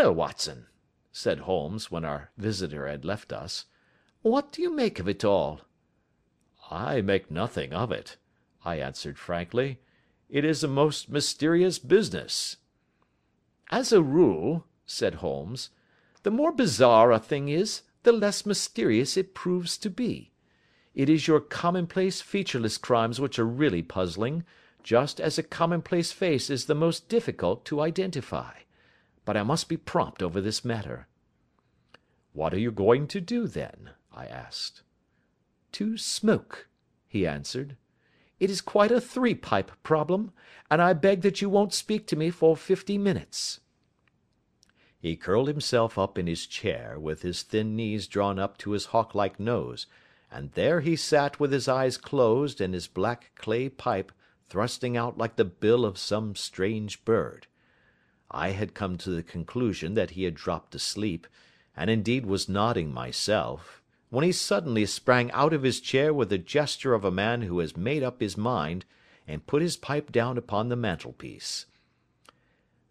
"Well, Watson," said Holmes, when our visitor had left us, "what do you make of it all?" "I make nothing of it," I answered frankly. "It is a most mysterious business." "As a rule," said Holmes, "the more bizarre a thing is, the less mysterious it proves to be. It is your commonplace featureless crimes which are really puzzling, just as a commonplace face is the most difficult to identify. But I must be prompt over this matter." "What are you going to do, then?" I asked. "To smoke," he answered. "It is quite a three pipe problem, and I beg that you won't speak to me for fifty minutes." He curled himself up in his chair, with his thin knees drawn up to his hawk like nose, and there he sat with his eyes closed and his black clay pipe thrusting out like the bill of some strange bird. I had come to the conclusion that he had dropped asleep, and indeed was nodding myself, when he suddenly sprang out of his chair with the gesture of a man who has made up his mind, and put his pipe down upon the mantelpiece.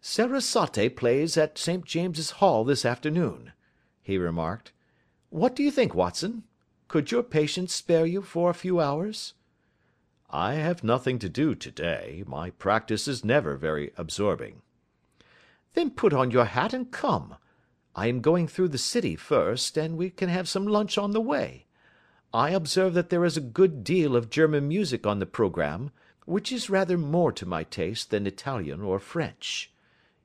"Sarasate plays at St James's Hall this afternoon," he remarked. "What do you think, Watson? Could your patients spare you for a few hours?" "I have nothing to do to day. My practice is never very absorbing. "Then put on your hat and come. I am going through the city first, and we can have some lunch on the way. I observe that there is a good deal of German music on the programme, which is rather more to my taste than Italian or French.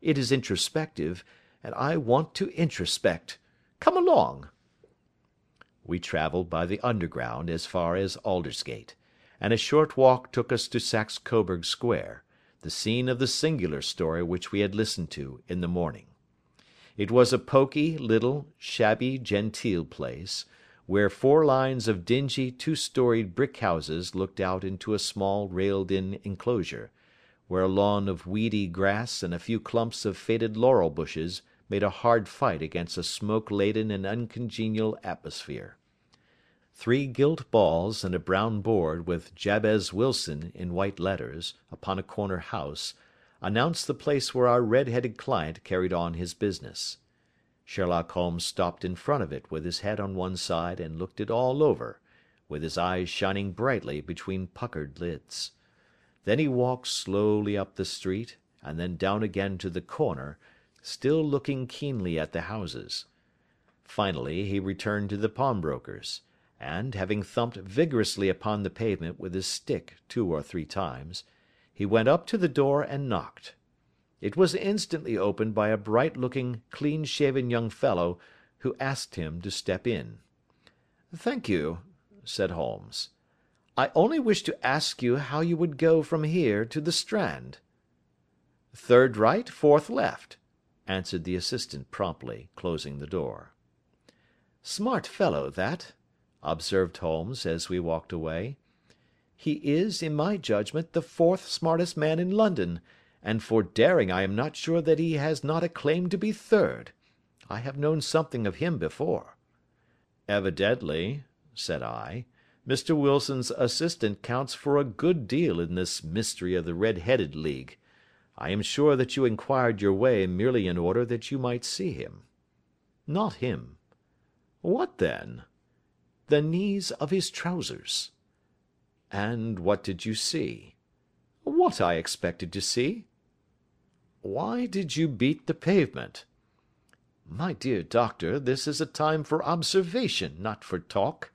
It is introspective, and I want to introspect. Come along." We travelled by the Underground as far as Aldersgate, and a short walk took us to Saxe Coburg Square the scene of the singular story which we had listened to in the morning. It was a poky, little, shabby genteel place, where four lines of dingy two storied brick houses looked out into a small railed in enclosure, where a lawn of weedy grass and a few clumps of faded laurel bushes made a hard fight against a smoke laden and uncongenial atmosphere. Three gilt balls and a brown board with Jabez Wilson in white letters, upon a corner house, announced the place where our red headed client carried on his business. Sherlock Holmes stopped in front of it with his head on one side and looked it all over, with his eyes shining brightly between puckered lids. Then he walked slowly up the street, and then down again to the corner, still looking keenly at the houses. Finally he returned to the pawnbroker's and, having thumped vigorously upon the pavement with his stick two or three times, he went up to the door and knocked. It was instantly opened by a bright looking, clean shaven young fellow, who asked him to step in. "Thank you," said Holmes. "I only wished to ask you how you would go from here to the Strand." "Third right, fourth left," answered the assistant promptly, closing the door. "Smart fellow, that observed Holmes as we walked away. "He is, in my judgment, the fourth smartest man in London, and for daring I am not sure that he has not a claim to be third. I have known something of him before." "Evidently," said I, "Mr. Wilson's assistant counts for a good deal in this mystery of the Red headed League. I am sure that you inquired your way merely in order that you might see him." "Not him." "What then?" The knees of his trousers." "And what did you see?" "What I expected to see." "Why did you beat the pavement?" "My dear doctor, this is a time for observation, not for talk.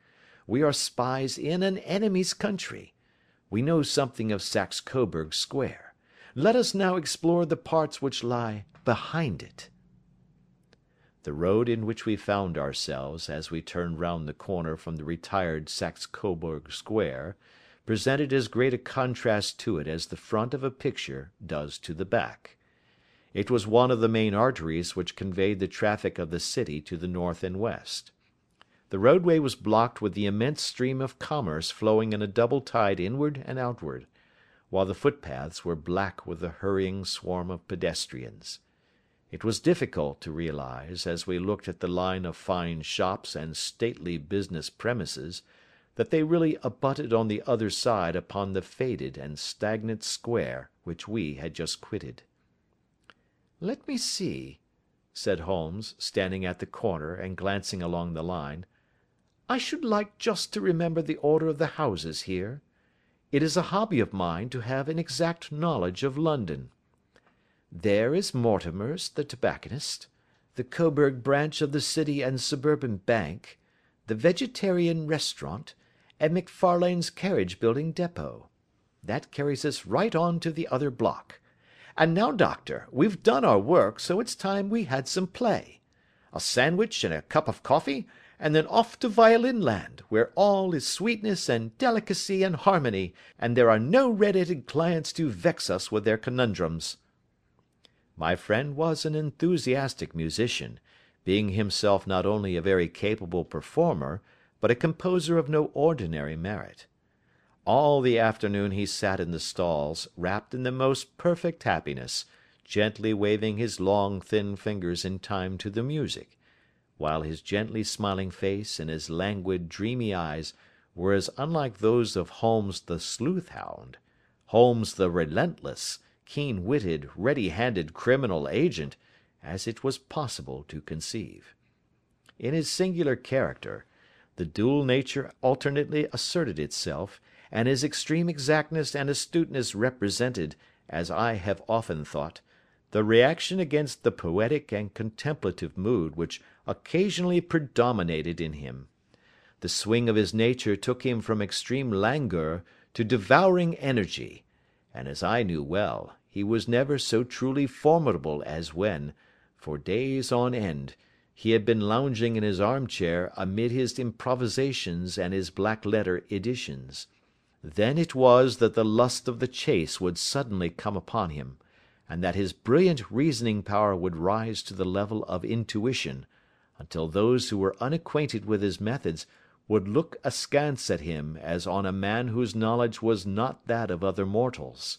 We are spies in an enemy's country. We know something of Saxe Coburg Square. Let us now explore the parts which lie behind it. The road in which we found ourselves as we turned round the corner from the retired Saxe Coburg Square presented as great a contrast to it as the front of a picture does to the back. It was one of the main arteries which conveyed the traffic of the city to the north and west. The roadway was blocked with the immense stream of commerce flowing in a double tide inward and outward, while the footpaths were black with the hurrying swarm of pedestrians. It was difficult to realise, as we looked at the line of fine shops and stately business premises, that they really abutted on the other side upon the faded and stagnant square which we had just quitted. "Let me see," said Holmes, standing at the corner and glancing along the line. "I should like just to remember the order of the houses here. It is a hobby of mine to have an exact knowledge of London. There is Mortimer's, the tobacconist, the Coburg branch of the City and Suburban Bank, the Vegetarian Restaurant, and McFarlane's Carriage Building Depôt. That carries us right on to the other block. And now, Doctor, we've done our work, so it's time we had some play. A sandwich and a cup of coffee, and then off to Violin Land, where all is sweetness and delicacy and harmony, and there are no red-headed clients to vex us with their conundrums." My friend was an enthusiastic musician, being himself not only a very capable performer, but a composer of no ordinary merit. All the afternoon he sat in the stalls, wrapped in the most perfect happiness, gently waving his long thin fingers in time to the music, while his gently smiling face and his languid, dreamy eyes were as unlike those of Holmes the sleuth hound, Holmes the relentless, keen witted, ready handed criminal agent, as it was possible to conceive. In his singular character, the dual nature alternately asserted itself, and his extreme exactness and astuteness represented, as I have often thought, the reaction against the poetic and contemplative mood which occasionally predominated in him. The swing of his nature took him from extreme languor to devouring energy, and as I knew well, he was never so truly formidable as when, for days on end, he had been lounging in his armchair amid his improvisations and his black letter editions. Then it was that the lust of the chase would suddenly come upon him, and that his brilliant reasoning power would rise to the level of intuition, until those who were unacquainted with his methods would look askance at him as on a man whose knowledge was not that of other mortals.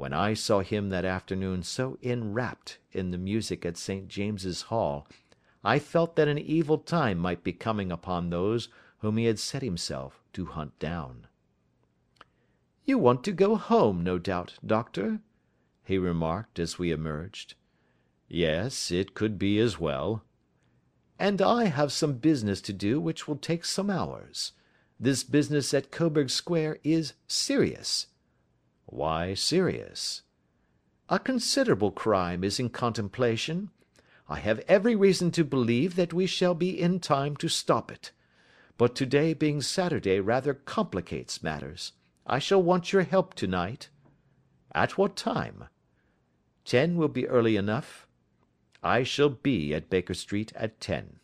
When I saw him that afternoon so enwrapped in the music at St James's Hall, I felt that an evil time might be coming upon those whom he had set himself to hunt down. "You want to go home, no doubt, Doctor?" he remarked as we emerged. "Yes, it could be as well." "And I have some business to do which will take some hours. This business at Coburg Square is serious." "Why serious?" "A considerable crime is in contemplation. I have every reason to believe that we shall be in time to stop it. But to day being Saturday rather complicates matters. I shall want your help to night." "At what time?" "Ten will be early enough." "I shall be at Baker Street at ten."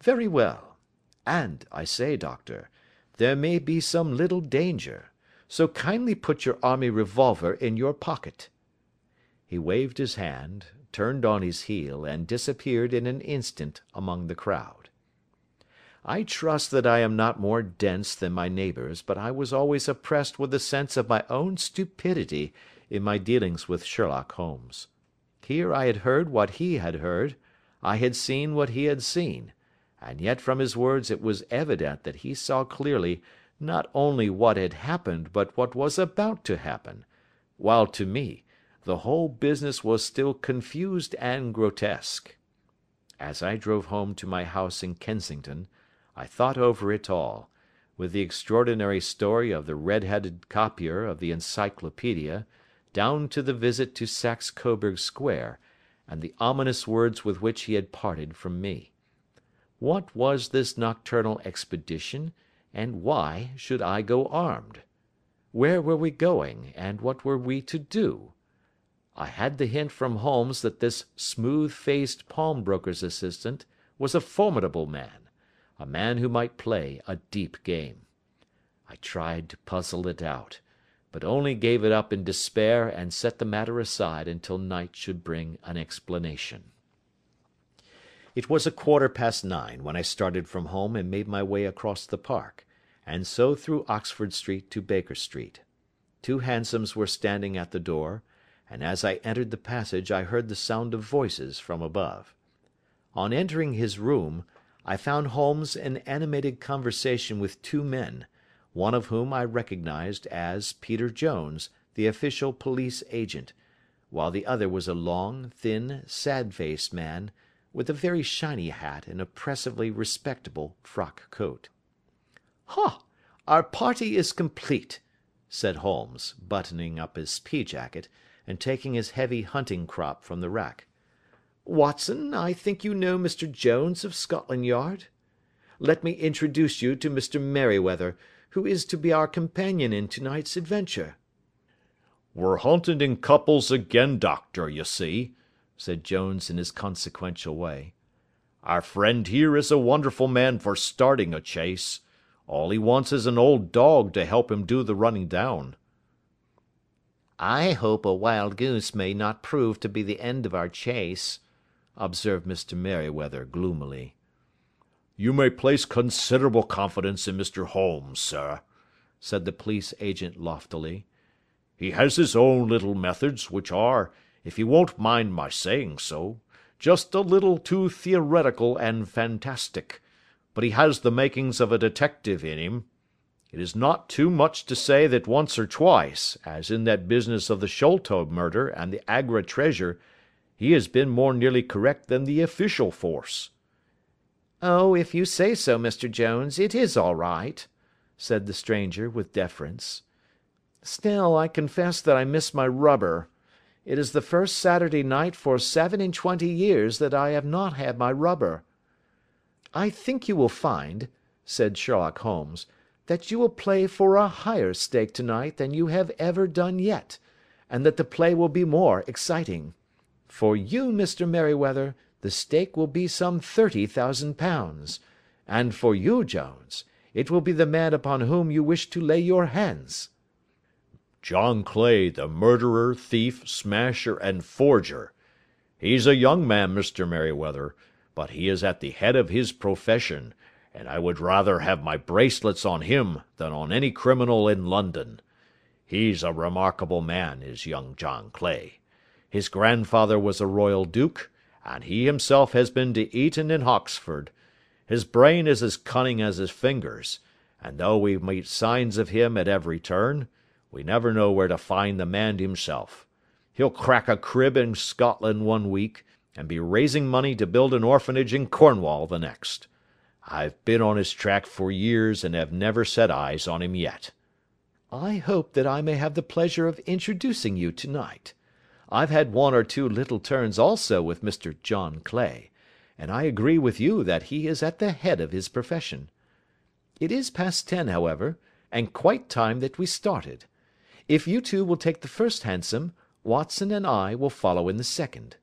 "Very well. And, I say, Doctor, there may be some little danger, so kindly put your army revolver in your pocket." He waved his hand, turned on his heel, and disappeared in an instant among the crowd. I trust that I am not more dense than my neighbours, but I was always oppressed with a sense of my own stupidity in my dealings with Sherlock Holmes. Here I had heard what he had heard, I had seen what he had seen, and yet from his words it was evident that he saw clearly not only what had happened but what was about to happen, while to me the whole business was still confused and grotesque. As I drove home to my house in Kensington, I thought over it all, with the extraordinary story of the red headed copier of the Encyclopaedia, down to the visit to Saxe Coburg Square, and the ominous words with which he had parted from me. What was this nocturnal expedition, and why should I go armed? Where were we going, and what were we to do? I had the hint from Holmes that this smooth faced pawnbroker's assistant was a formidable man a man who might play a deep game. I tried to puzzle it out, but only gave it up in despair and set the matter aside until night should bring an explanation. It was a quarter past nine when I started from home and made my way across the park, and so through Oxford Street to Baker Street. Two hansoms were standing at the door, and as I entered the passage I heard the sound of voices from above. On entering his room, I found Holmes in animated conversation with two men, one of whom I recognised as Peter Jones, the official police agent, while the other was a long, thin, sad faced man, with a very shiny hat and oppressively respectable frock coat. "Ha! Our party is complete," said Holmes, buttoning up his pea jacket, and taking his heavy hunting crop from the rack. "Watson, I think you know Mr. Jones of Scotland Yard? Let me introduce you to Mr. Merryweather, who is to be our companion in to night's adventure." "We're hunting in couples again, doctor, you see," said Jones in his consequential way. "Our friend here is a wonderful man for starting a chase. All he wants is an old dog to help him do the running down." "I hope a wild goose may not prove to be the end of our chase," observed Mr. Merryweather gloomily. "You may place considerable confidence in Mr. Holmes, sir," said the police agent loftily. "He has his own little methods, which are, if you won't mind my saying so, just a little too theoretical and fantastic but he has the makings of a detective in him. It is not too much to say that once or twice, as in that business of the Sholto murder and the Agra treasure, he has been more nearly correct than the official force." "Oh, if you say so, Mr. Jones, it is all right," said the stranger, with deference. "Still, I confess that I miss my rubber. It is the first Saturday night for seven and twenty years that I have not had my rubber. "I think you will find," said Sherlock Holmes, "that you will play for a higher stake to night than you have ever done yet, and that the play will be more exciting. For you, Mr. Merryweather, the stake will be some thirty thousand pounds, and for you, Jones, it will be the man upon whom you wish to lay your hands." "John Clay, the murderer, thief, smasher, and forger. He's a young man, Mr. Merryweather but he is at the head of his profession, and I would rather have my bracelets on him than on any criminal in London. He's a remarkable man, is young John Clay. His grandfather was a royal duke, and he himself has been to Eton and Oxford. His brain is as cunning as his fingers, and though we meet signs of him at every turn, we never know where to find the man himself. He'll crack a crib in Scotland one week, and be raising money to build an orphanage in Cornwall the next. I've been on his track for years and have never set eyes on him yet." "I hope that I may have the pleasure of introducing you to night. I've had one or two little turns also with Mr. John Clay, and I agree with you that he is at the head of his profession. It is past ten, however, and quite time that we started. If you two will take the first hansom, Watson and I will follow in the second.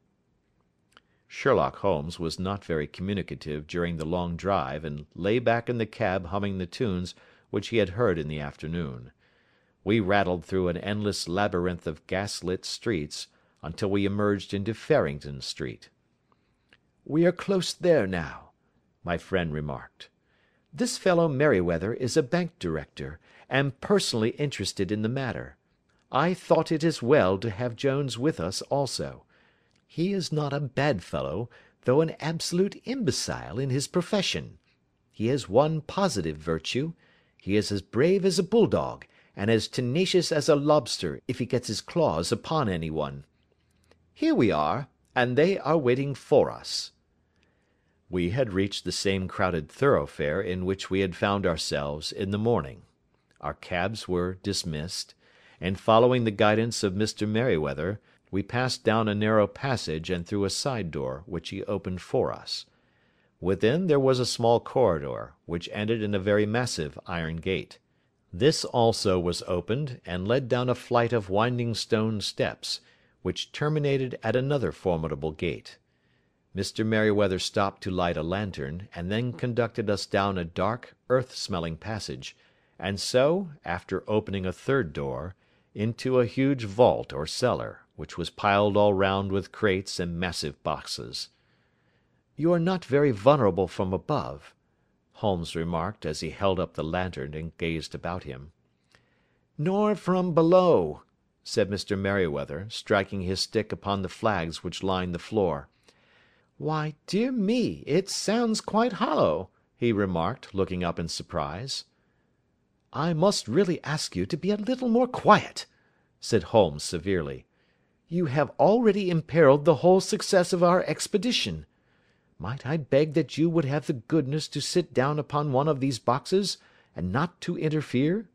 Sherlock Holmes was not very communicative during the long drive and lay back in the cab humming the tunes which he had heard in the afternoon. We rattled through an endless labyrinth of gas lit streets until we emerged into Farrington Street. "We are close there now," my friend remarked. "This fellow Merryweather is a bank director, and personally interested in the matter. I thought it as well to have Jones with us also. He is not a bad fellow, though an absolute imbecile in his profession. He has one positive virtue, he is as brave as a bulldog, and as tenacious as a lobster if he gets his claws upon anyone. Here we are, and they are waiting for us." We had reached the same crowded thoroughfare in which we had found ourselves in the morning. Our cabs were dismissed, and following the guidance of Mr. Merryweather, we passed down a narrow passage and through a side door, which he opened for us. Within there was a small corridor, which ended in a very massive iron gate. This also was opened, and led down a flight of winding stone steps, which terminated at another formidable gate. Mr. Merryweather stopped to light a lantern, and then conducted us down a dark, earth-smelling passage, and so, after opening a third door, into a huge vault or cellar, which was piled all round with crates and massive boxes. "You are not very vulnerable from above," Holmes remarked as he held up the lantern and gazed about him. "Nor from below," said Mr. Merryweather, striking his stick upon the flags which lined the floor. "Why, dear me, it sounds quite hollow," he remarked, looking up in surprise. "I must really ask you to be a little more quiet," said Holmes severely. you have already imperilled the whole success of our expedition. Might I beg that you would have the goodness to sit down upon one of these boxes, and not to interfere?"